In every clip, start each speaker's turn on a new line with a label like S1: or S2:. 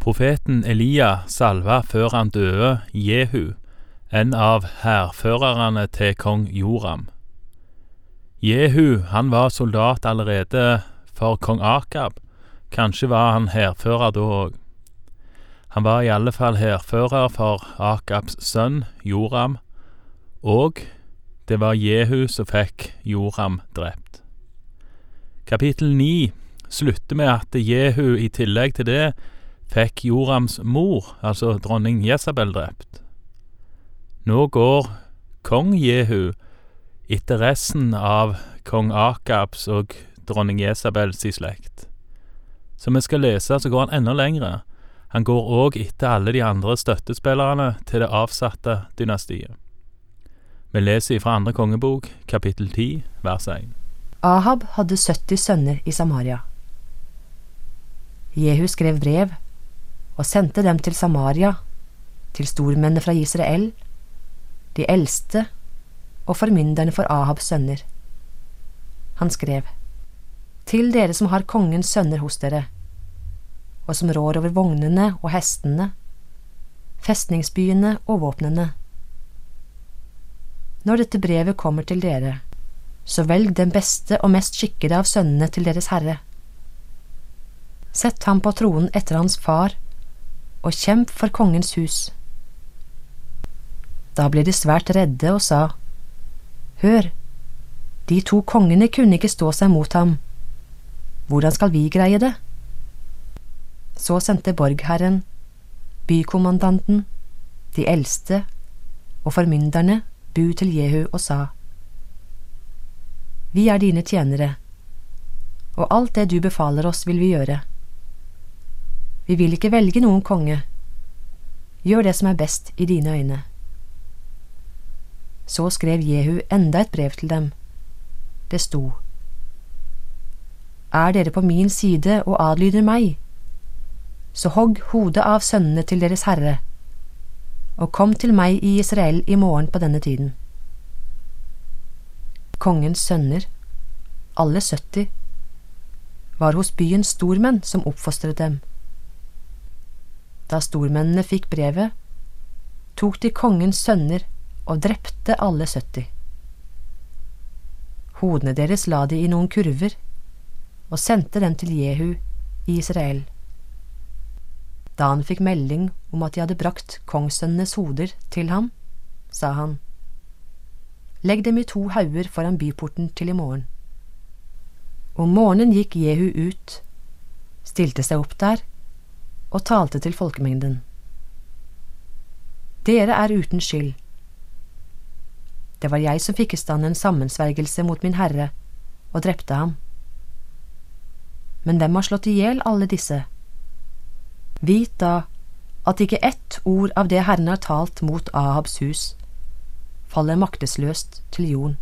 S1: Profeten Elia salva før han døde Jehu, en av hærførerne til kong Joram. Jehu han var soldat allerede for kong Akab, kanskje var han hærfører da òg. Han var i alle fall hærfører for Akabs sønn Joram, og det var Jehu som fikk Joram drept. Kapittel ni slutter med at Jehu i tillegg til det fikk Jorams mor, altså dronning Jesabel, drept. Nå går kong Jehu etter resten av kong Akabs og dronning Jesabels slekt. Som vi skal lese, så går han enda lengre. Han går òg etter alle de andre støttespillerne til det avsatte dynastiet. Vi leser fra andre kongebok, kapittel 10, vers 1.
S2: Ahab hadde 70 sønner i Samaria. Jehu skrev brev og sendte dem til Samaria, til stormennene fra Israel, de eldste og formynderne for Ahabs sønner. Han skrev, Til dere som har kongens sønner hos dere, og som rår over vognene og hestene, festningsbyene og våpnene. Når dette brevet kommer til dere, så velg den beste og mest skikkede av sønnene til deres herre. Sett ham på tronen etter hans far, og kjemp for kongens hus. Da ble de svært redde og sa, Hør, de to kongene kunne ikke stå seg mot ham, hvordan skal vi greie det? Så sendte borgherren, bykommandanten, de eldste og formynderne bud til Jehu og sa, Vi er dine tjenere, og alt det du befaler oss vil vi gjøre. Vi vil ikke velge noen konge. Gjør det som er best i dine øyne. Så skrev Jehu enda et brev til dem. Det sto, Er dere på min side og adlyder meg, så hogg hodet av sønnene til deres herre, og kom til meg i Israel i morgen på denne tiden. Kongens sønner, alle 70, var hos byens stormenn som oppfostret dem. Da stormennene fikk brevet, tok de kongens sønner og drepte alle 70. Hodene deres la de i noen kurver og sendte dem til Jehu i Israel. Da han fikk melding om at de hadde brakt kongssønnenes hoder til ham, sa han, Legg dem i to hauger foran byporten til i morgen. Om morgenen gikk Jehu ut, stilte seg opp der og talte til folkemengden. Dere er uten skyld. Det var jeg som fikk i stand en sammensvergelse mot min herre og drepte ham. Men hvem har slått i hjel alle disse? Vit da at ikke ett ord av det Herren har talt mot Ahabs hus, faller maktesløst til jorden.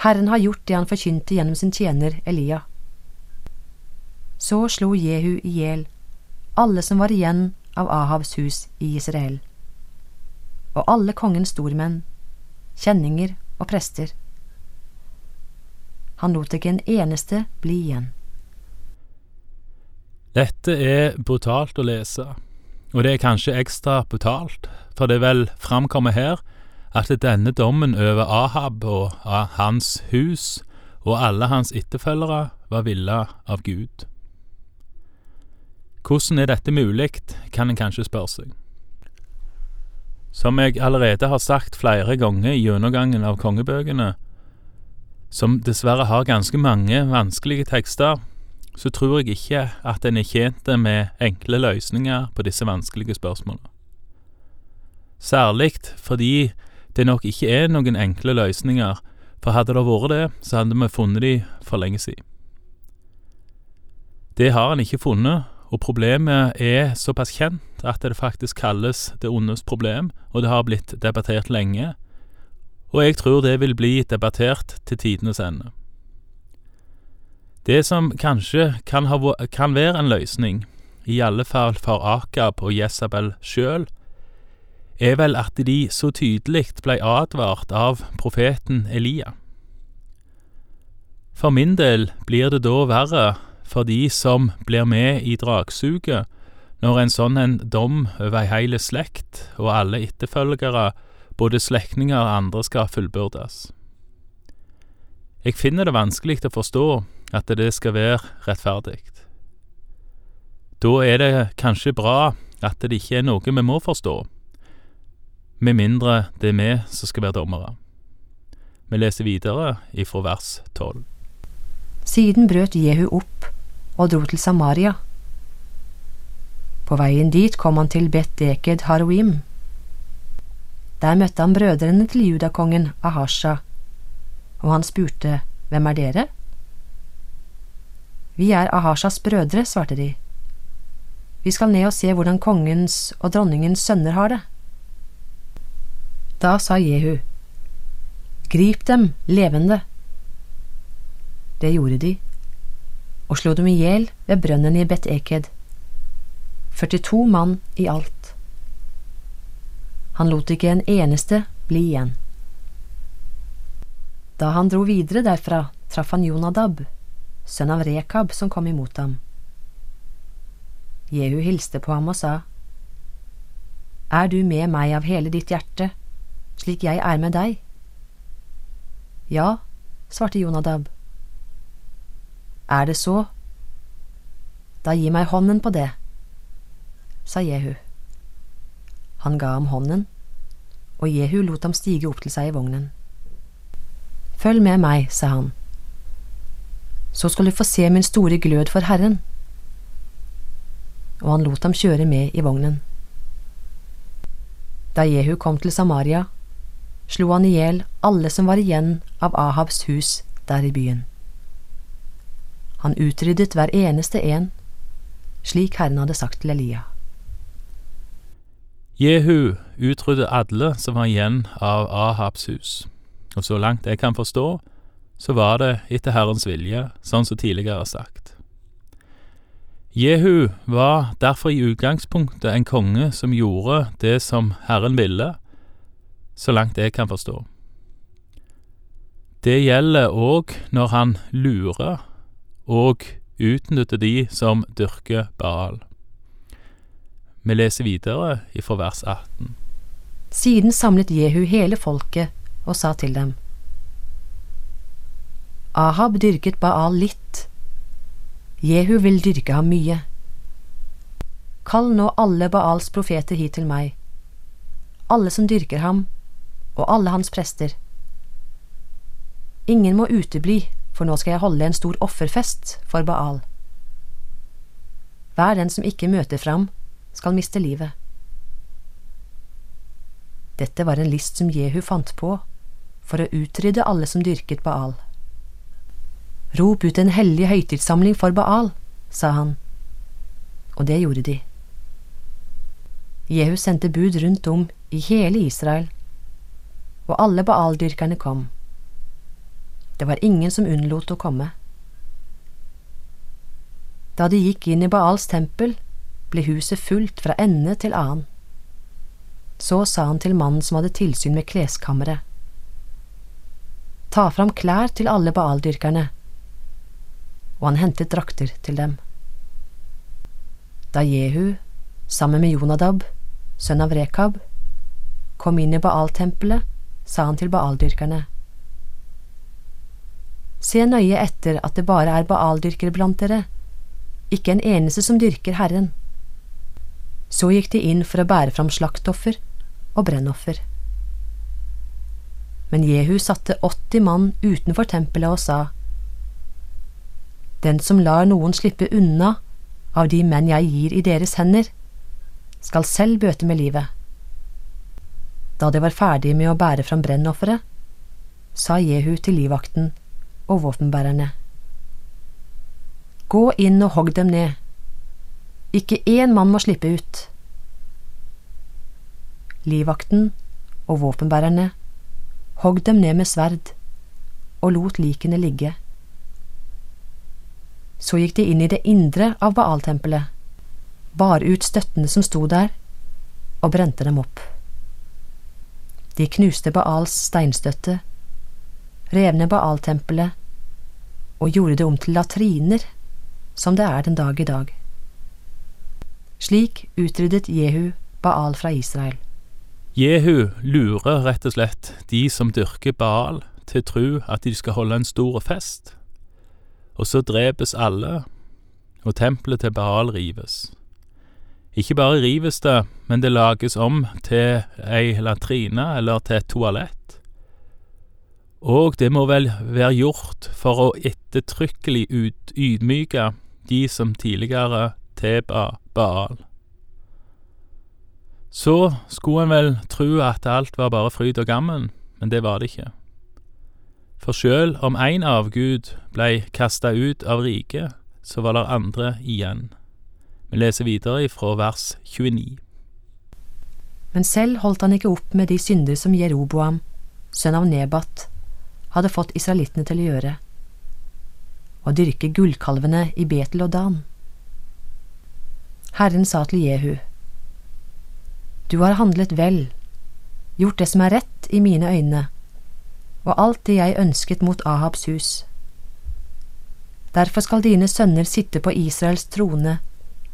S2: Herren har gjort det han forkynte gjennom sin tjener Elia. Så slo Jehu i hjel alle som var igjen av Ahavs hus i Israel, og alle kongens stormenn, kjenninger og prester. Han lot ikke en eneste bli igjen.
S1: Dette er brutalt å lese, og det er kanskje ekstra brutalt, for det vel framkommer her at denne dommen over Ahab og hans hus og alle hans etterfølgere var villa av Gud. Hvordan er dette mulig, kan en kanskje spørre seg. Som jeg allerede har sagt flere ganger i gjennomgangen av kongebøkene, som dessverre har ganske mange vanskelige tekster, så tror jeg ikke at en er tjent med enkle løsninger på disse vanskelige spørsmålene. Særlig fordi det nok ikke er noen enkle løsninger, for hadde det vært det, så hadde vi funnet de for lenge siden. Det har en ikke funnet, og problemet er såpass kjent at det faktisk kalles det ondes problem, og det har blitt debattert lenge, og jeg tror det vil bli debattert til tidenes ende. Det som kanskje kan, ha, kan være en løsning, i alle fall for Akab og Jesabel sjøl, er vel at de så tydelig blei advart av profeten Elia. For min del blir det da verre for de som blir med i dragsuget når en sånn en dom over ei heil slekt og alle etterfølgere, både slektninger og andre, skal fullbyrdes. Jeg finner det vanskelig å forstå at det skal være rettferdig. Da er det kanskje bra at det ikke er noe vi må forstå, med mindre det er vi som skal være dommere. Vi leser videre ifra vers tolv.
S2: Siden brøt Jehu opp og dro til Samaria. På veien dit kom han til Bet Deked Haroim. Der møtte han brødrene til judakongen Ahasha, og han spurte Hvem er dere? Vi er Ahashas brødre, svarte de. Vi skal ned og se hvordan kongens og dronningens sønner har det. Da sa Jehu, Grip dem levende. Det gjorde de, og slo dem i hjel ved brønnen i Bet Eked. 42 mann i alt. Han lot ikke en eneste bli igjen. Da han dro videre derfra, traff han Jonadab, sønn av Rekab, som kom imot ham. Jehu hilste på ham og sa, Er du med meg av hele ditt hjerte, slik jeg er med deg? Ja, svarte Jonadab. Er det så? Da gi meg hånden på det, sa Jehu. Han ga ham hånden, og Jehu lot ham stige opp til seg i vognen. Følg med meg, sa han. Så skal du få se min store glød for Herren. Og han lot ham kjøre med i vognen. Da Jehu kom til Samaria, slo han i hjel alle som var igjen av Ahabs hus der i byen. Han utryddet hver eneste en, slik Herren hadde sagt til Elia.
S1: Jehu utryddet alle som var igjen av Ahabs hus, og så langt jeg kan forstå, så var det etter Herrens vilje, sånn som tidligere sagt. Jehu var derfor i utgangspunktet en konge som gjorde det som Herren ville, så langt jeg kan forstå. Det gjelder òg når han lurer og utnytte de som dyrker Baal. Vi leser videre ifra vers 18.
S2: Siden samlet Jehu hele folket og sa til dem. Ahab dyrket Baal litt. Jehu vil dyrke ham mye. Kall nå alle Baals profeter hit til meg, alle som dyrker ham, og alle hans prester. Ingen må utebli, for nå skal jeg holde en stor offerfest for Baal. Hver den som ikke møter fram, skal miste livet. Dette var en list som Jehu fant på for å utrydde alle som dyrket Baal. Rop ut en hellig høytidssamling for Baal, sa han, og det gjorde de. Jehu sendte bud rundt om i hele Israel og alle Baal-dyrkerne kom. Det var ingen som unnlot å komme. Da de gikk inn i Baals tempel, ble huset fullt fra ende til annen. Så sa han til mannen som hadde tilsyn med kleskammeret, Ta fram klær til alle Baal-dyrkerne, og han hentet drakter til dem. Da Jehu, sammen med Jonadab, sønn av Rekab, kom inn i Baal-tempelet, sa han til baaldyrkerne. Se nøye etter at det bare er baaldyrkere blant dere, ikke en eneste som dyrker Herren. Så gikk de inn for å bære fram slaktoffer og brennoffer. Men Jehu satte 80 mann utenfor tempelet og sa, Den som lar noen slippe unna av de menn jeg gir i deres hender, skal selv bøte med livet. Da de var ferdige med å bære fram brennofferet, sa Jehu til livvakten og våpenbærerne. Gå inn og hogg dem ned. Ikke én mann må slippe ut. Livvakten og våpenbærerne hogg dem ned med sverd og lot likene ligge. Så gikk de inn i det indre av Baal-tempelet, bar ut støttene som sto der, og brente dem opp. De knuste Baals steinstøtte, rev ned Baal-tempelet og gjorde det om til latriner, som det er den dag i dag. Slik utryddet Jehu Baal fra Israel.
S1: Jehu lurer rett og slett de som dyrker Baal, til å tro at de skal holde en stor fest. Og så drepes alle, og tempelet til Baal rives. Ikke bare rives det, men det lages om til ei latrine eller til et toalett. Og det må vel være gjort for å ettertrykkelig ut, ydmyke de som tidligere tilba Baal. Så skulle en vel tro at alt var bare fryd og gammen, men det var det ikke. For sjøl om én avgud blei kasta ut av riket, så var det andre igjen. Vi leser videre fra vers 29.
S2: Men selv holdt han ikke opp med de synder som Jeroboam, sønn av Nebat, hadde fått israelittene til å gjøre, å dyrke gullkalvene i Betel og Dan. Herren sa til Jehu, Du har handlet vel, gjort det som er rett i mine øyne, og alt det jeg ønsket mot Ahabs hus. Derfor skal dine sønner sitte på Israels trone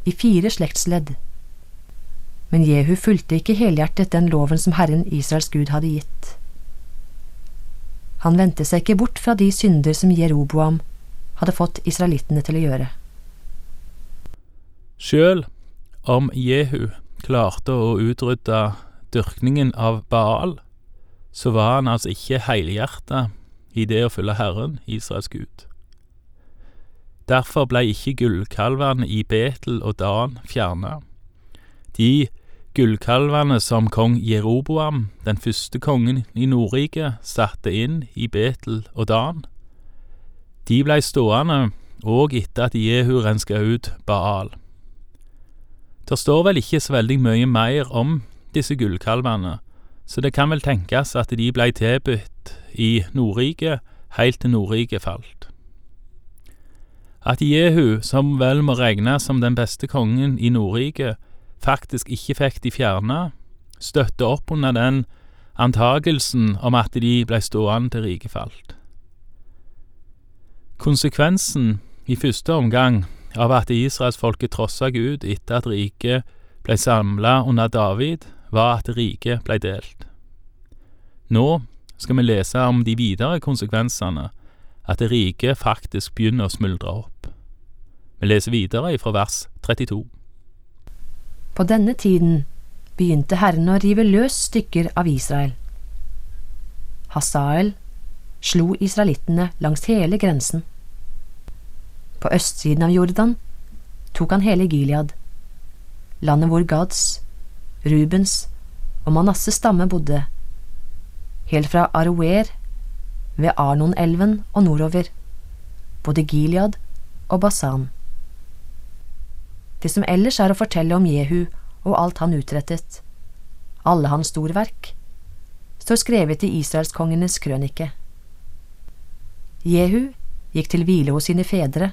S2: i fire slektsledd. Men Jehu fulgte ikke helhjertet den loven som Herren Israels Gud hadde gitt. Han vendte seg ikke bort fra de synder som Jeroboam hadde fått israelittene til å gjøre.
S1: Sjøl om Jehu klarte å utrydde dyrkningen av Baal, så var han altså ikke helhjerta i det å følge Herren, Israels Gud. Derfor ble ikke gullkalvene i Betel og Dan fjerna. De gullkalvene som kong Jeroboam, den første kongen i Nordriket, satte inn i Betel og Dan, de blei stående òg etter at Jehu renska ut Baal. Det står vel ikke så veldig mye mer om disse gullkalvene, så det kan vel tenkes at de blei tilbudt i Nordriket heilt til Nordriket falt. At Jehu, som vel må regnes som den beste kongen i Nordriket, faktisk ikke fikk de fjerna, støtter opp under den antagelsen om at de blei stående til riket falt. Konsekvensen i første omgang av at israelsfolket trossa Gud etter at riket blei samla under David, var at riket blei delt. Nå skal vi lese om de videre konsekvensene, at riket faktisk begynner å smuldre opp. Vi leser videre fra vers 32.
S2: På denne tiden begynte Herren å rive løs stykker av Israel. Hasael slo israelittene langs hele grensen. På østsiden av Jordan tok han hele Gilead, landet hvor Gads, Rubens og Manasses stamme bodde, helt fra Aroer ved Arnonelven og nordover, både Gilead og Basan. Det som ellers er å fortelle om Jehu og alt han utrettet, alle hans storverk, står skrevet i israelskongenes krønike. Jehu gikk til hvile hos sine fedre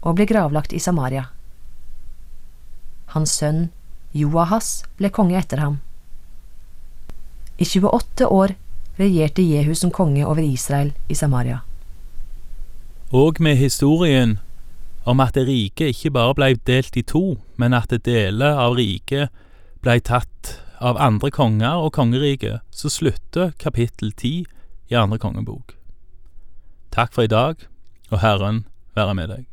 S2: og ble gravlagt i Samaria. Hans sønn Joahas ble konge etter ham. I 28 år regjerte Jehu som konge over Israel i Samaria.
S1: Og med historien om at riket ikke bare blei delt i to, men at deler av riket blei tatt av andre konger og kongeriket, så slutter kapittel ti i andre kongebok. Takk for i dag, og Herren være med deg.